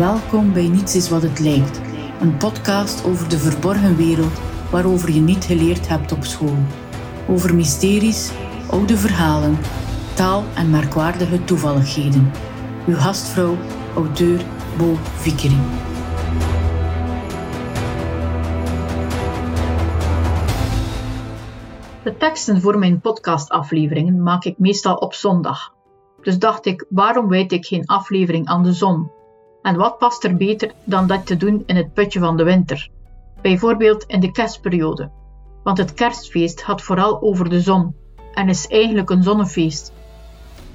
Welkom bij Niets is wat het lijkt, een podcast over de verborgen wereld waarover je niet geleerd hebt op school. Over mysteries, oude verhalen, taal en merkwaardige toevalligheden. Uw gastvrouw, auteur Bo Vickering. De teksten voor mijn podcastafleveringen maak ik meestal op zondag. Dus dacht ik, waarom wijd ik geen aflevering aan de zon? En wat past er beter dan dat te doen in het putje van de winter? Bijvoorbeeld in de kerstperiode. Want het kerstfeest gaat vooral over de zon en is eigenlijk een zonnefeest.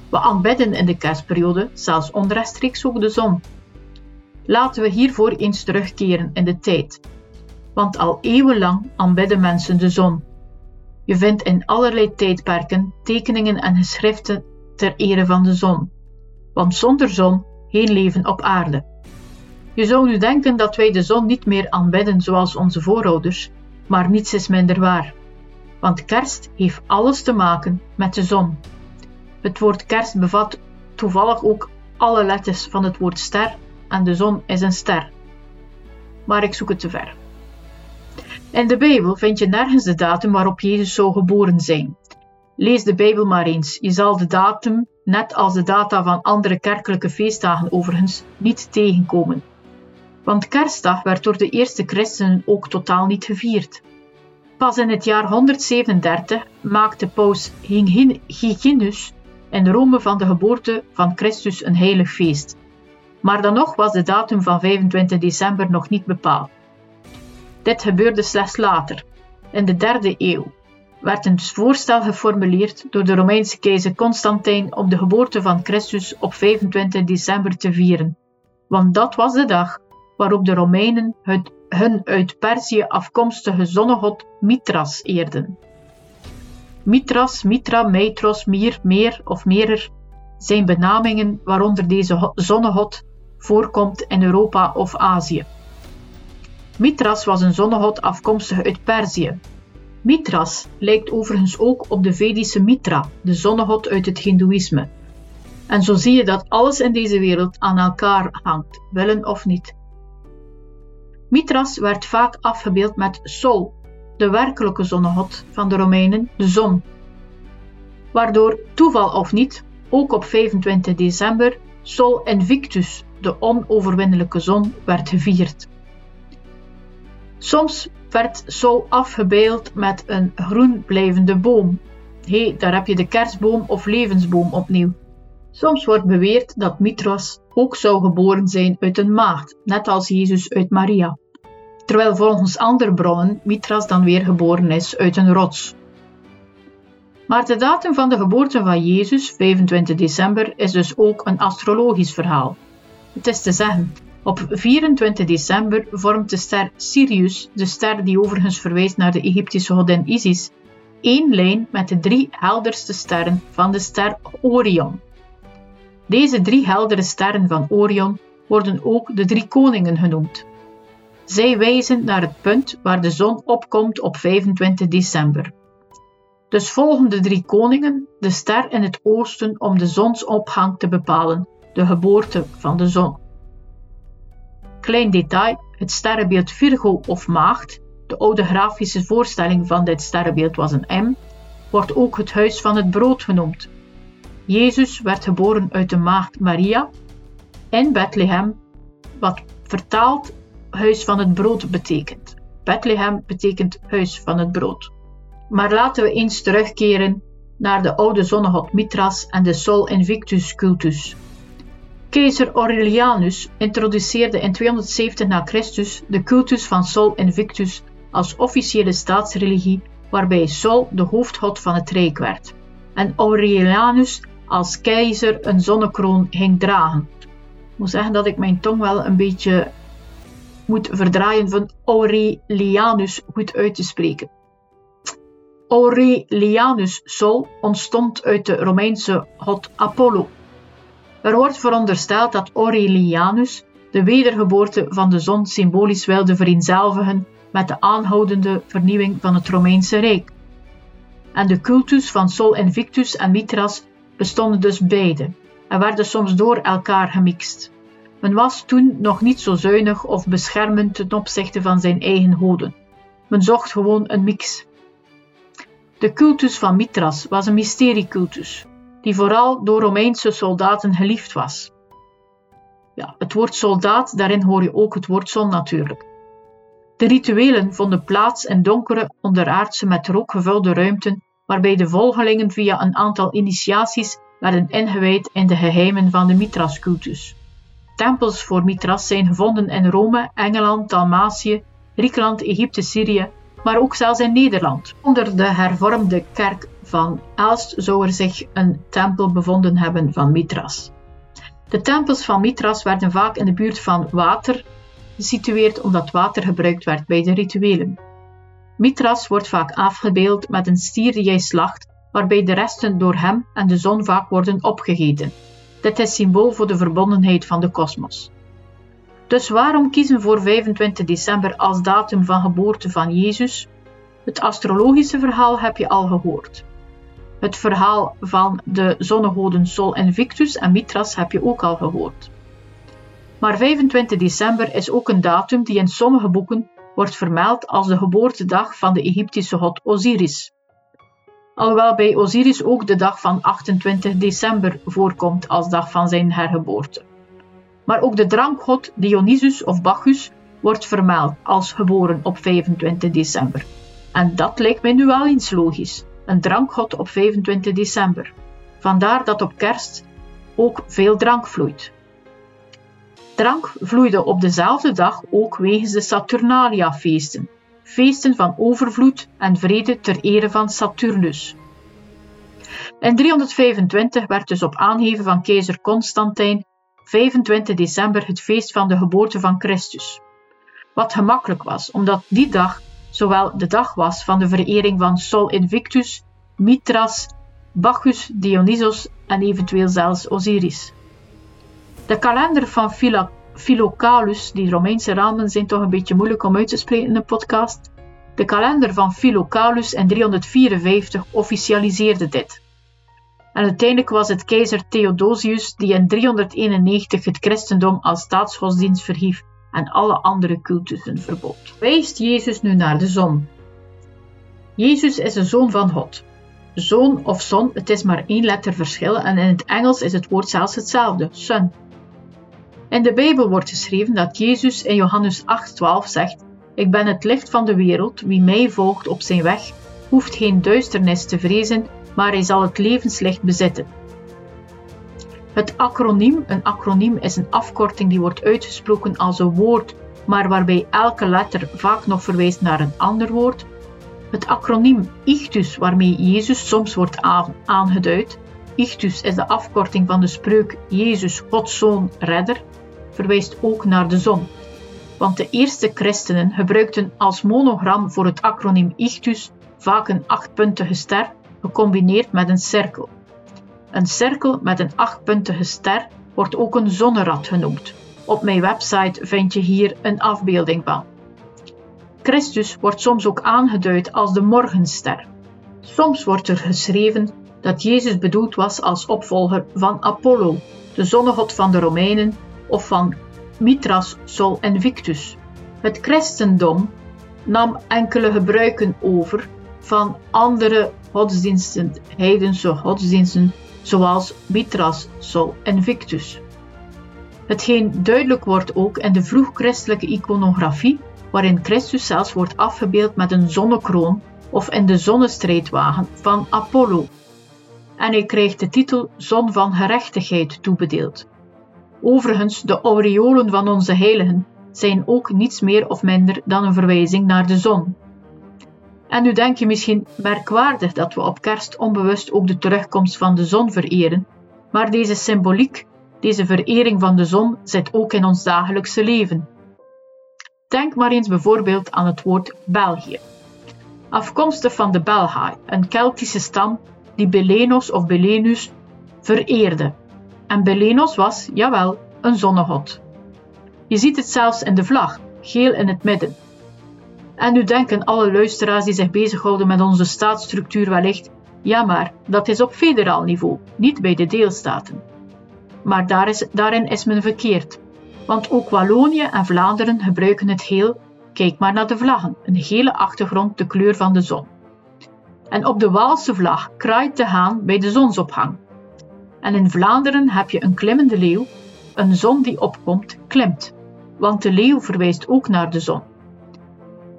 We aanbidden in de kerstperiode zelfs onrechtstreeks ook de zon. Laten we hiervoor eens terugkeren in de tijd. Want al eeuwenlang aanbidden mensen de zon. Je vindt in allerlei tijdperken tekeningen en geschriften ter ere van de zon. Want zonder zon geen leven op aarde. Je zou nu denken dat wij de zon niet meer aanbidden zoals onze voorouders, maar niets is minder waar. Want kerst heeft alles te maken met de zon. Het woord kerst bevat toevallig ook alle letters van het woord ster en de zon is een ster. Maar ik zoek het te ver. In de Bijbel vind je nergens de datum waarop Jezus zou geboren zijn. Lees de Bijbel maar eens. Je zal de datum, net als de data van andere kerkelijke feestdagen overigens, niet tegenkomen. Want kerstdag werd door de eerste christenen ook totaal niet gevierd. Pas in het jaar 137 maakte paus Hyginus in Rome van de geboorte van Christus een heilig feest. Maar dan nog was de datum van 25 december nog niet bepaald. Dit gebeurde slechts later, in de derde eeuw, werd een voorstel geformuleerd door de Romeinse keizer Constantijn om de geboorte van Christus op 25 december te vieren, want dat was de dag waarop de Romeinen het, hun uit Perzië afkomstige zonnegod Mithras eerden. Mithras, Mitra, Meitros, Mir, Meer of Merer zijn benamingen waaronder deze zonnegod voorkomt in Europa of Azië. Mithras was een zonnegod afkomstig uit Perzië. Mithras lijkt overigens ook op de Vedische Mitra, de zonnegod uit het Hindoeïsme. En zo zie je dat alles in deze wereld aan elkaar hangt, willen of niet. Mithras werd vaak afgebeeld met Sol, de werkelijke zonnegod van de Romeinen, de zon. Waardoor, toeval of niet, ook op 25 december Sol Invictus, de onoverwinnelijke zon, werd gevierd. Soms werd Sol afgebeeld met een groen blijvende boom. Hé, hey, daar heb je de kerstboom of levensboom opnieuw. Soms wordt beweerd dat Mithras ook zou geboren zijn uit een maagd, net als Jezus uit Maria. Terwijl volgens andere bronnen Mithras dan weer geboren is uit een rots. Maar de datum van de geboorte van Jezus, 25 december, is dus ook een astrologisch verhaal. Het is te zeggen, op 24 december vormt de ster Sirius, de ster die overigens verwijst naar de Egyptische godin Isis, één lijn met de drie helderste sterren van de ster Orion. Deze drie heldere sterren van Orion worden ook de drie koningen genoemd. Zij wijzen naar het punt waar de zon opkomt op 25 december. Dus volgen de drie koningen de ster in het oosten om de zonsopgang te bepalen, de geboorte van de zon. Klein detail, het sterrenbeeld Virgo of Maagd, de oude grafische voorstelling van dit sterrenbeeld was een M, wordt ook het huis van het brood genoemd. Jezus werd geboren uit de maagd Maria in Bethlehem, wat vertaald huis van het brood betekent. Bethlehem betekent huis van het brood. Maar laten we eens terugkeren naar de oude zonnegod Mithras en de Sol Invictus cultus. Keizer Aurelianus introduceerde in 270 na Christus de cultus van Sol Invictus als officiële staatsreligie waarbij Sol de hoofdgod van het rijk werd en Aurelianus als keizer een zonnekroon ging dragen. Ik moet zeggen dat ik mijn tong wel een beetje moet verdraaien van Aurelianus goed uit te spreken. Aurelianus Sol ontstond uit de Romeinse god Apollo. Er wordt verondersteld dat Aurelianus de wedergeboorte van de zon symbolisch wilde vereenzelvigen met de aanhoudende vernieuwing van het Romeinse Rijk. En de cultus van Sol Invictus en Mithras bestonden dus beide en werden soms door elkaar gemixt. Men was toen nog niet zo zuinig of beschermend ten opzichte van zijn eigen goden. Men zocht gewoon een mix. De cultus van Mithras was een mysteriecultus, die vooral door Romeinse soldaten geliefd was. Ja, het woord soldaat, daarin hoor je ook het woord zon natuurlijk. De rituelen vonden plaats in donkere, onderaardse met rook gevulde ruimten, waarbij de volgelingen via een aantal initiaties werden ingewijd in de geheimen van de Mithras-cultus. Tempels voor Mithras zijn gevonden in Rome, Engeland, Dalmatië, Griekenland, Egypte, Syrië, maar ook zelfs in Nederland. Onder de hervormde kerk van Aalst zou er zich een tempel bevonden hebben van Mithras. De tempels van Mithras werden vaak in de buurt van water gesitueerd omdat water gebruikt werd bij de rituelen. Mithras wordt vaak afgebeeld met een stier die hij slacht, waarbij de resten door hem en de zon vaak worden opgegeten. Dit is symbool voor de verbondenheid van de kosmos. Dus waarom kiezen voor 25 december als datum van geboorte van Jezus? Het astrologische verhaal heb je al gehoord. Het verhaal van de zonnegoden Sol en Victus en Mithras heb je ook al gehoord. Maar 25 december is ook een datum die in sommige boeken wordt vermeld als de geboortedag van de Egyptische god Osiris. Alhoewel bij Osiris ook de dag van 28 december voorkomt als dag van zijn hergeboorte. Maar ook de drankgod Dionysus of Bacchus wordt vermeld als geboren op 25 december. En dat lijkt mij nu wel eens logisch. Een drankgod op 25 december. Vandaar dat op kerst ook veel drank vloeit. Drank vloeide op dezelfde dag ook wegens de Saturnalia-feesten, feesten van overvloed en vrede ter ere van Saturnus. In 325 werd dus op aangeven van keizer Constantijn 25 december het feest van de geboorte van Christus. Wat gemakkelijk was, omdat die dag zowel de dag was van de verering van Sol Invictus, Mithras, Bacchus, Dionysos en eventueel zelfs Osiris. De kalender van Philocalus, die Romeinse ramen zijn toch een beetje moeilijk om uit te spreken in een podcast. De kalender van Philocalus in 354 officialiseerde dit. En uiteindelijk was het keizer Theodosius die in 391 het christendom als staatsgodsdienst verhief en alle andere cultussen verbood. Wijst Jezus nu naar de zon? Jezus is een zoon van God. Zoon of zon, het is maar één letter verschil en in het Engels is het woord zelfs hetzelfde, son. In de Bijbel wordt geschreven dat Jezus in Johannes 8:12 zegt: Ik ben het licht van de wereld, wie mij volgt op zijn weg, hoeft geen duisternis te vrezen, maar hij zal het levenslicht bezitten. Het acroniem, een acroniem is een afkorting die wordt uitgesproken als een woord, maar waarbij elke letter vaak nog verwijst naar een ander woord. Het acroniem Ichtus, waarmee Jezus soms wordt aangeduid, Ichtus is de afkorting van de spreuk Jezus, Gods Zoon, Redder, verwijst ook naar de zon. Want de eerste christenen gebruikten als monogram voor het acroniem Ichtus vaak een achtpuntige ster gecombineerd met een cirkel. Een cirkel met een achtpuntige ster wordt ook een zonnerad genoemd. Op mijn website vind je hier een afbeelding van. Christus wordt soms ook aangeduid als de morgenster. Soms wordt er geschreven dat Jezus bedoeld was als opvolger van Apollo, de zonnegod van de Romeinen, of van Mithras, Sol en Victus. Het christendom nam enkele gebruiken over van andere godsdiensten, heidense godsdiensten, zoals Mithras, Sol en Victus. Hetgeen duidelijk wordt ook in de vroeg-christelijke iconografie, waarin Christus zelfs wordt afgebeeld met een zonnekroon of in de zonnestrijdwagen van Apollo. En hij krijgt de titel Zon van Gerechtigheid toebedeeld. Overigens, de aureolen van onze heiligen zijn ook niets meer of minder dan een verwijzing naar de zon. En nu denk je misschien merkwaardig dat we op kerst onbewust ook de terugkomst van de zon vereren, maar deze symboliek, deze verering van de zon, zit ook in ons dagelijkse leven. Denk maar eens bijvoorbeeld aan het woord België. Afkomstig van de Belgae, een Keltische stam die Belenos of Belenus vereerde. En Belenos was, jawel, een zonnegod. Je ziet het zelfs in de vlag, geel in het midden. En nu denken alle luisteraars die zich bezighouden met onze staatsstructuur wellicht, ja maar, dat is op federaal niveau, niet bij de deelstaten. Maar daar is, daarin is men verkeerd. Want ook Wallonië en Vlaanderen gebruiken het geel. Kijk maar naar de vlaggen, een gele achtergrond, de kleur van de zon. En op de Waalse vlag kraait de haan bij de zonsopgang. En in Vlaanderen heb je een klimmende leeuw, een zon die opkomt, klimt, want de leeuw verwijst ook naar de zon.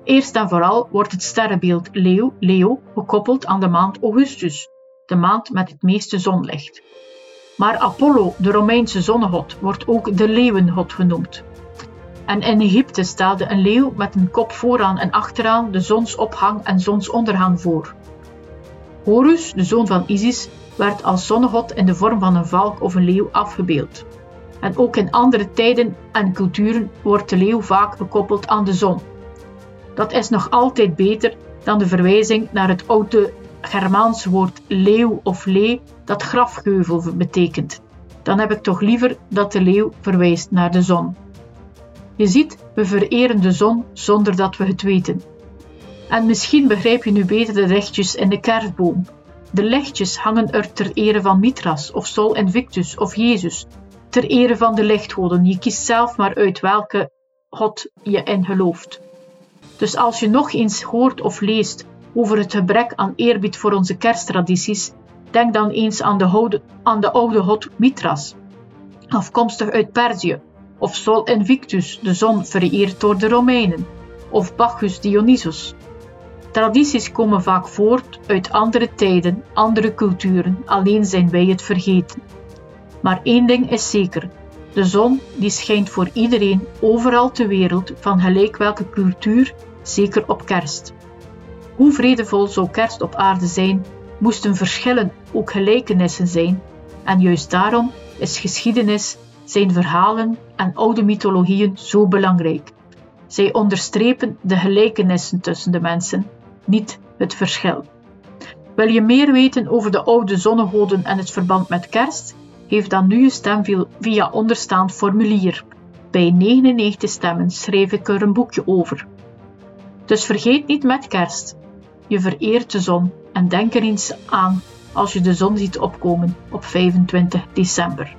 Eerst en vooral wordt het sterrenbeeld leeuw, Leo, gekoppeld aan de maand Augustus, de maand met het meeste zonlicht. Maar Apollo, de Romeinse zonnegod, wordt ook de leeuwengod genoemd. En in Egypte stelde een leeuw met een kop vooraan en achteraan de zonsopgang en zonsondergang voor. Horus, de zoon van Isis, werd als zonnegod in de vorm van een valk of een leeuw afgebeeld. En ook in andere tijden en culturen wordt de leeuw vaak gekoppeld aan de zon. Dat is nog altijd beter dan de verwijzing naar het oude Germaanse woord leeuw of lee, dat grafgeuvel betekent. Dan heb ik toch liever dat de leeuw verwijst naar de zon. Je ziet, we vereren de zon zonder dat we het weten. En misschien begrijp je nu beter de lichtjes in de kerstboom. De lichtjes hangen er ter ere van Mithras of Sol Invictus of Jezus, ter ere van de lichtgoden. Je kiest zelf maar uit welke God je in gelooft. Dus als je nog eens hoort of leest over het gebrek aan eerbied voor onze kersttradities, denk dan eens aan de, oude, aan de oude god Mithras, afkomstig uit Perzië, of Sol Invictus, de zon vereerd door de Romeinen, of Bacchus Dionysus. Tradities komen vaak voort uit andere tijden, andere culturen, alleen zijn wij het vergeten. Maar één ding is zeker: de zon die schijnt voor iedereen overal ter wereld, van gelijk welke cultuur, zeker op kerst. Hoe vredevol zou kerst op aarde zijn, moesten verschillen ook gelijkenissen zijn, en juist daarom is geschiedenis, zijn verhalen en oude mythologieën zo belangrijk. Zij onderstrepen de gelijkenissen tussen de mensen, niet het verschil. Wil je meer weten over de oude zonnegoden en het verband met kerst? Geef dan nu je stem via onderstaand formulier. Bij 99 stemmen schreef ik er een boekje over. Dus vergeet niet met kerst. Je vereert de zon en denk er eens aan als je de zon ziet opkomen op 25 december.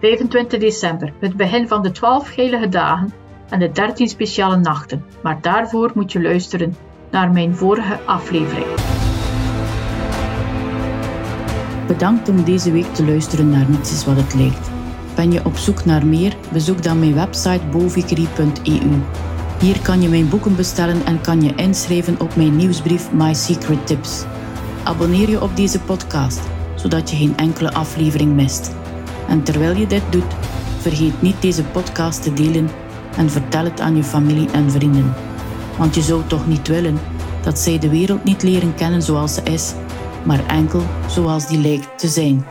25 december, het begin van de 12 heilige dagen en de 13 speciale nachten. Maar daarvoor moet je luisteren naar mijn vorige aflevering. Bedankt om deze week te luisteren naar Niets is wat het lijkt. Ben je op zoek naar meer? Bezoek dan mijn website bovikri.eu. Hier kan je mijn boeken bestellen en kan je inschrijven op mijn nieuwsbrief My Secret Tips. Abonneer je op deze podcast, zodat je geen enkele aflevering mist. En terwijl je dit doet, vergeet niet deze podcast te delen en vertel het aan je familie en vrienden. Want je zou toch niet willen dat zij de wereld niet leren kennen zoals ze is, maar enkel zoals die lijkt te zijn.